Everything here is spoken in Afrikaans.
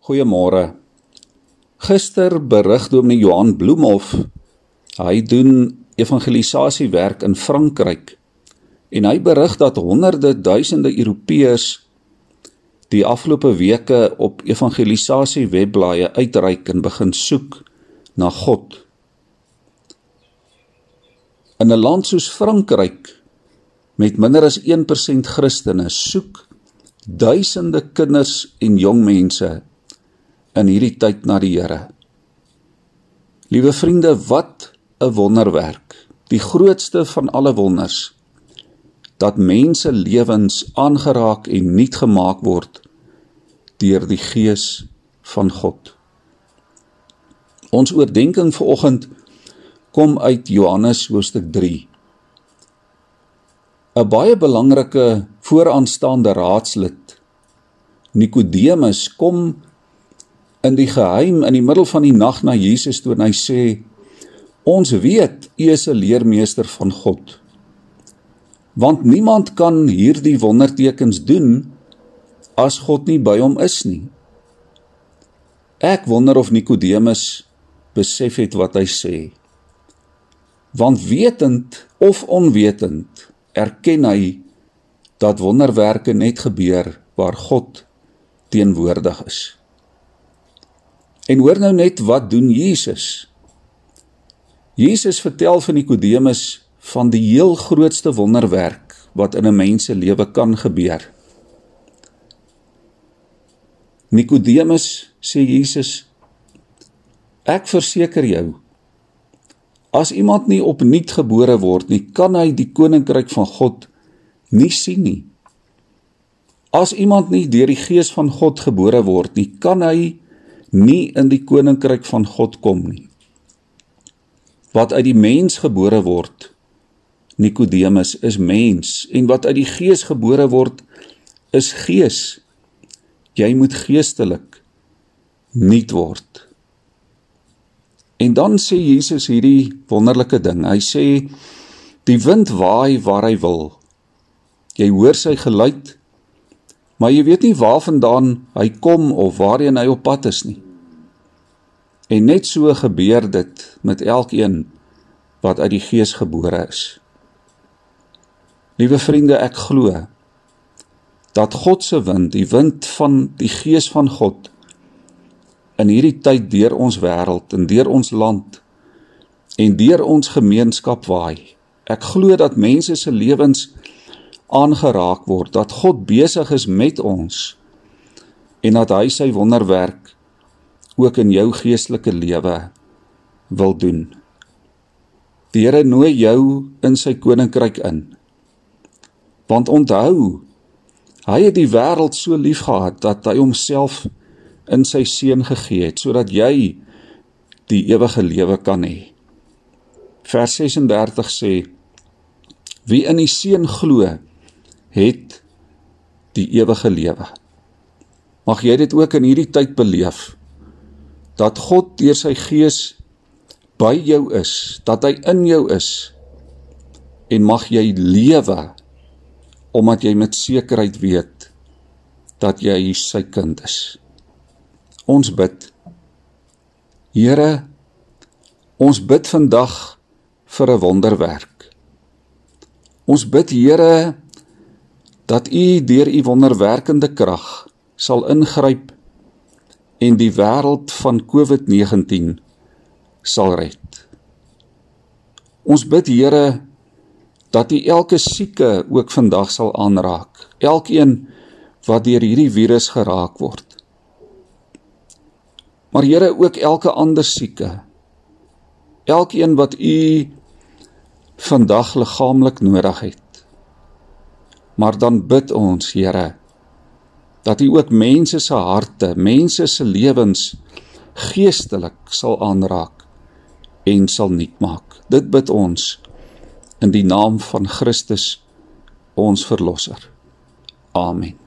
Goeiemôre. Gister berig Dominee Johan Bloemhof. Hy doen evangelisasiewerk in Frankryk. En hy berig dat honderde duisende Europeërs die afgelope weke op evangelisasie webblaaie uitreik en begin soek na God. In 'n land soos Frankryk met minder as 1% Christene soek duisende kinders en jong mense in hierdie tyd na die Here. Liewe vriende, wat 'n wonderwerk. Die grootste van alle wonders dat mense lewens aangeraak en nuut gemaak word deur die gees van God. Ons oordeenking vir oggend kom uit Johannes hoofstuk 3. 'n Baie belangrike vooraanstaande raadslid Nikodemus kom in die geheim in die middel van die nag na Jesus toe en hy sê ons weet u is 'n leermeester van God. Want niemand kan hierdie wondertekens doen as God nie by hom is nie. Ek wonder of Nikodemus besef het wat hy sê. Want wetend of onwetend erken hy dat wonderwerke net gebeur waar God teenwoordig is En hoor nou net wat doen Jesus? Jesus vertel van Nikodemus van die heel grootste wonderwerk wat in 'n mens se lewe kan gebeur. Nikodemus sê Jesus Ek verseker jou as iemand nie opnuut gebore word nie, kan hy die koninkryk van God nie sien nie. As iemand nie deur die gees van God gebore word nie, kan hy nie in die koninkryk van God kom nie. Wat uit die mens gebore word, Nikodemus is mens en wat uit die gees gebore word is gees. Jy moet geestelik nuut word. En dan sê Jesus hierdie wonderlike ding. Hy sê die wind waai waar hy wil. Jy hoor sy geluid, maar jy weet nie waarvandaan hy kom of waarheen hy op pad is nie. En net so gebeur dit met elkeen wat uit die Gees gebore is. Liewe vriende, ek glo dat God se wind, die wind van die Gees van God in hierdie tyd deur ons wêreld en deur ons land en deur ons gemeenskap waai. Ek glo dat mense se lewens aangeraak word dat God besig is met ons en dat hy sy wonderwerk ook in jou geestelike lewe wil doen. Die Here nooi jou in sy koninkryk in. Want onthou, hy het die wêreld so liefgehad dat hy homself in sy seun gegee het sodat jy die ewige lewe kan hê. Vers 36 sê: Wie in die seun glo, het die ewige lewe. Mag jy dit ook in hierdie tyd beleef dat God deur sy gees by jou is, dat hy in jou is en mag jy lewe omdat jy met sekerheid weet dat jy sy kind is. Ons bid. Here, ons bid vandag vir 'n wonderwerk. Ons bid Here dat u deur u wonderwerkende krag sal ingryp en die wêreld van COVID-19 sal red. Ons bid Here dat U elke sieke ook vandag sal aanraak, elkeen wat deur hierdie virus geraak word. Maar Here ook elke ander sieke. Elkeen wat U vandag liggaamlik nodig het maar dan bid ons Here dat U ook mense se harte, mense se lewens geestelik sal aanraak en sal nuut maak. Dit bid ons in die naam van Christus ons verlosser. Amen.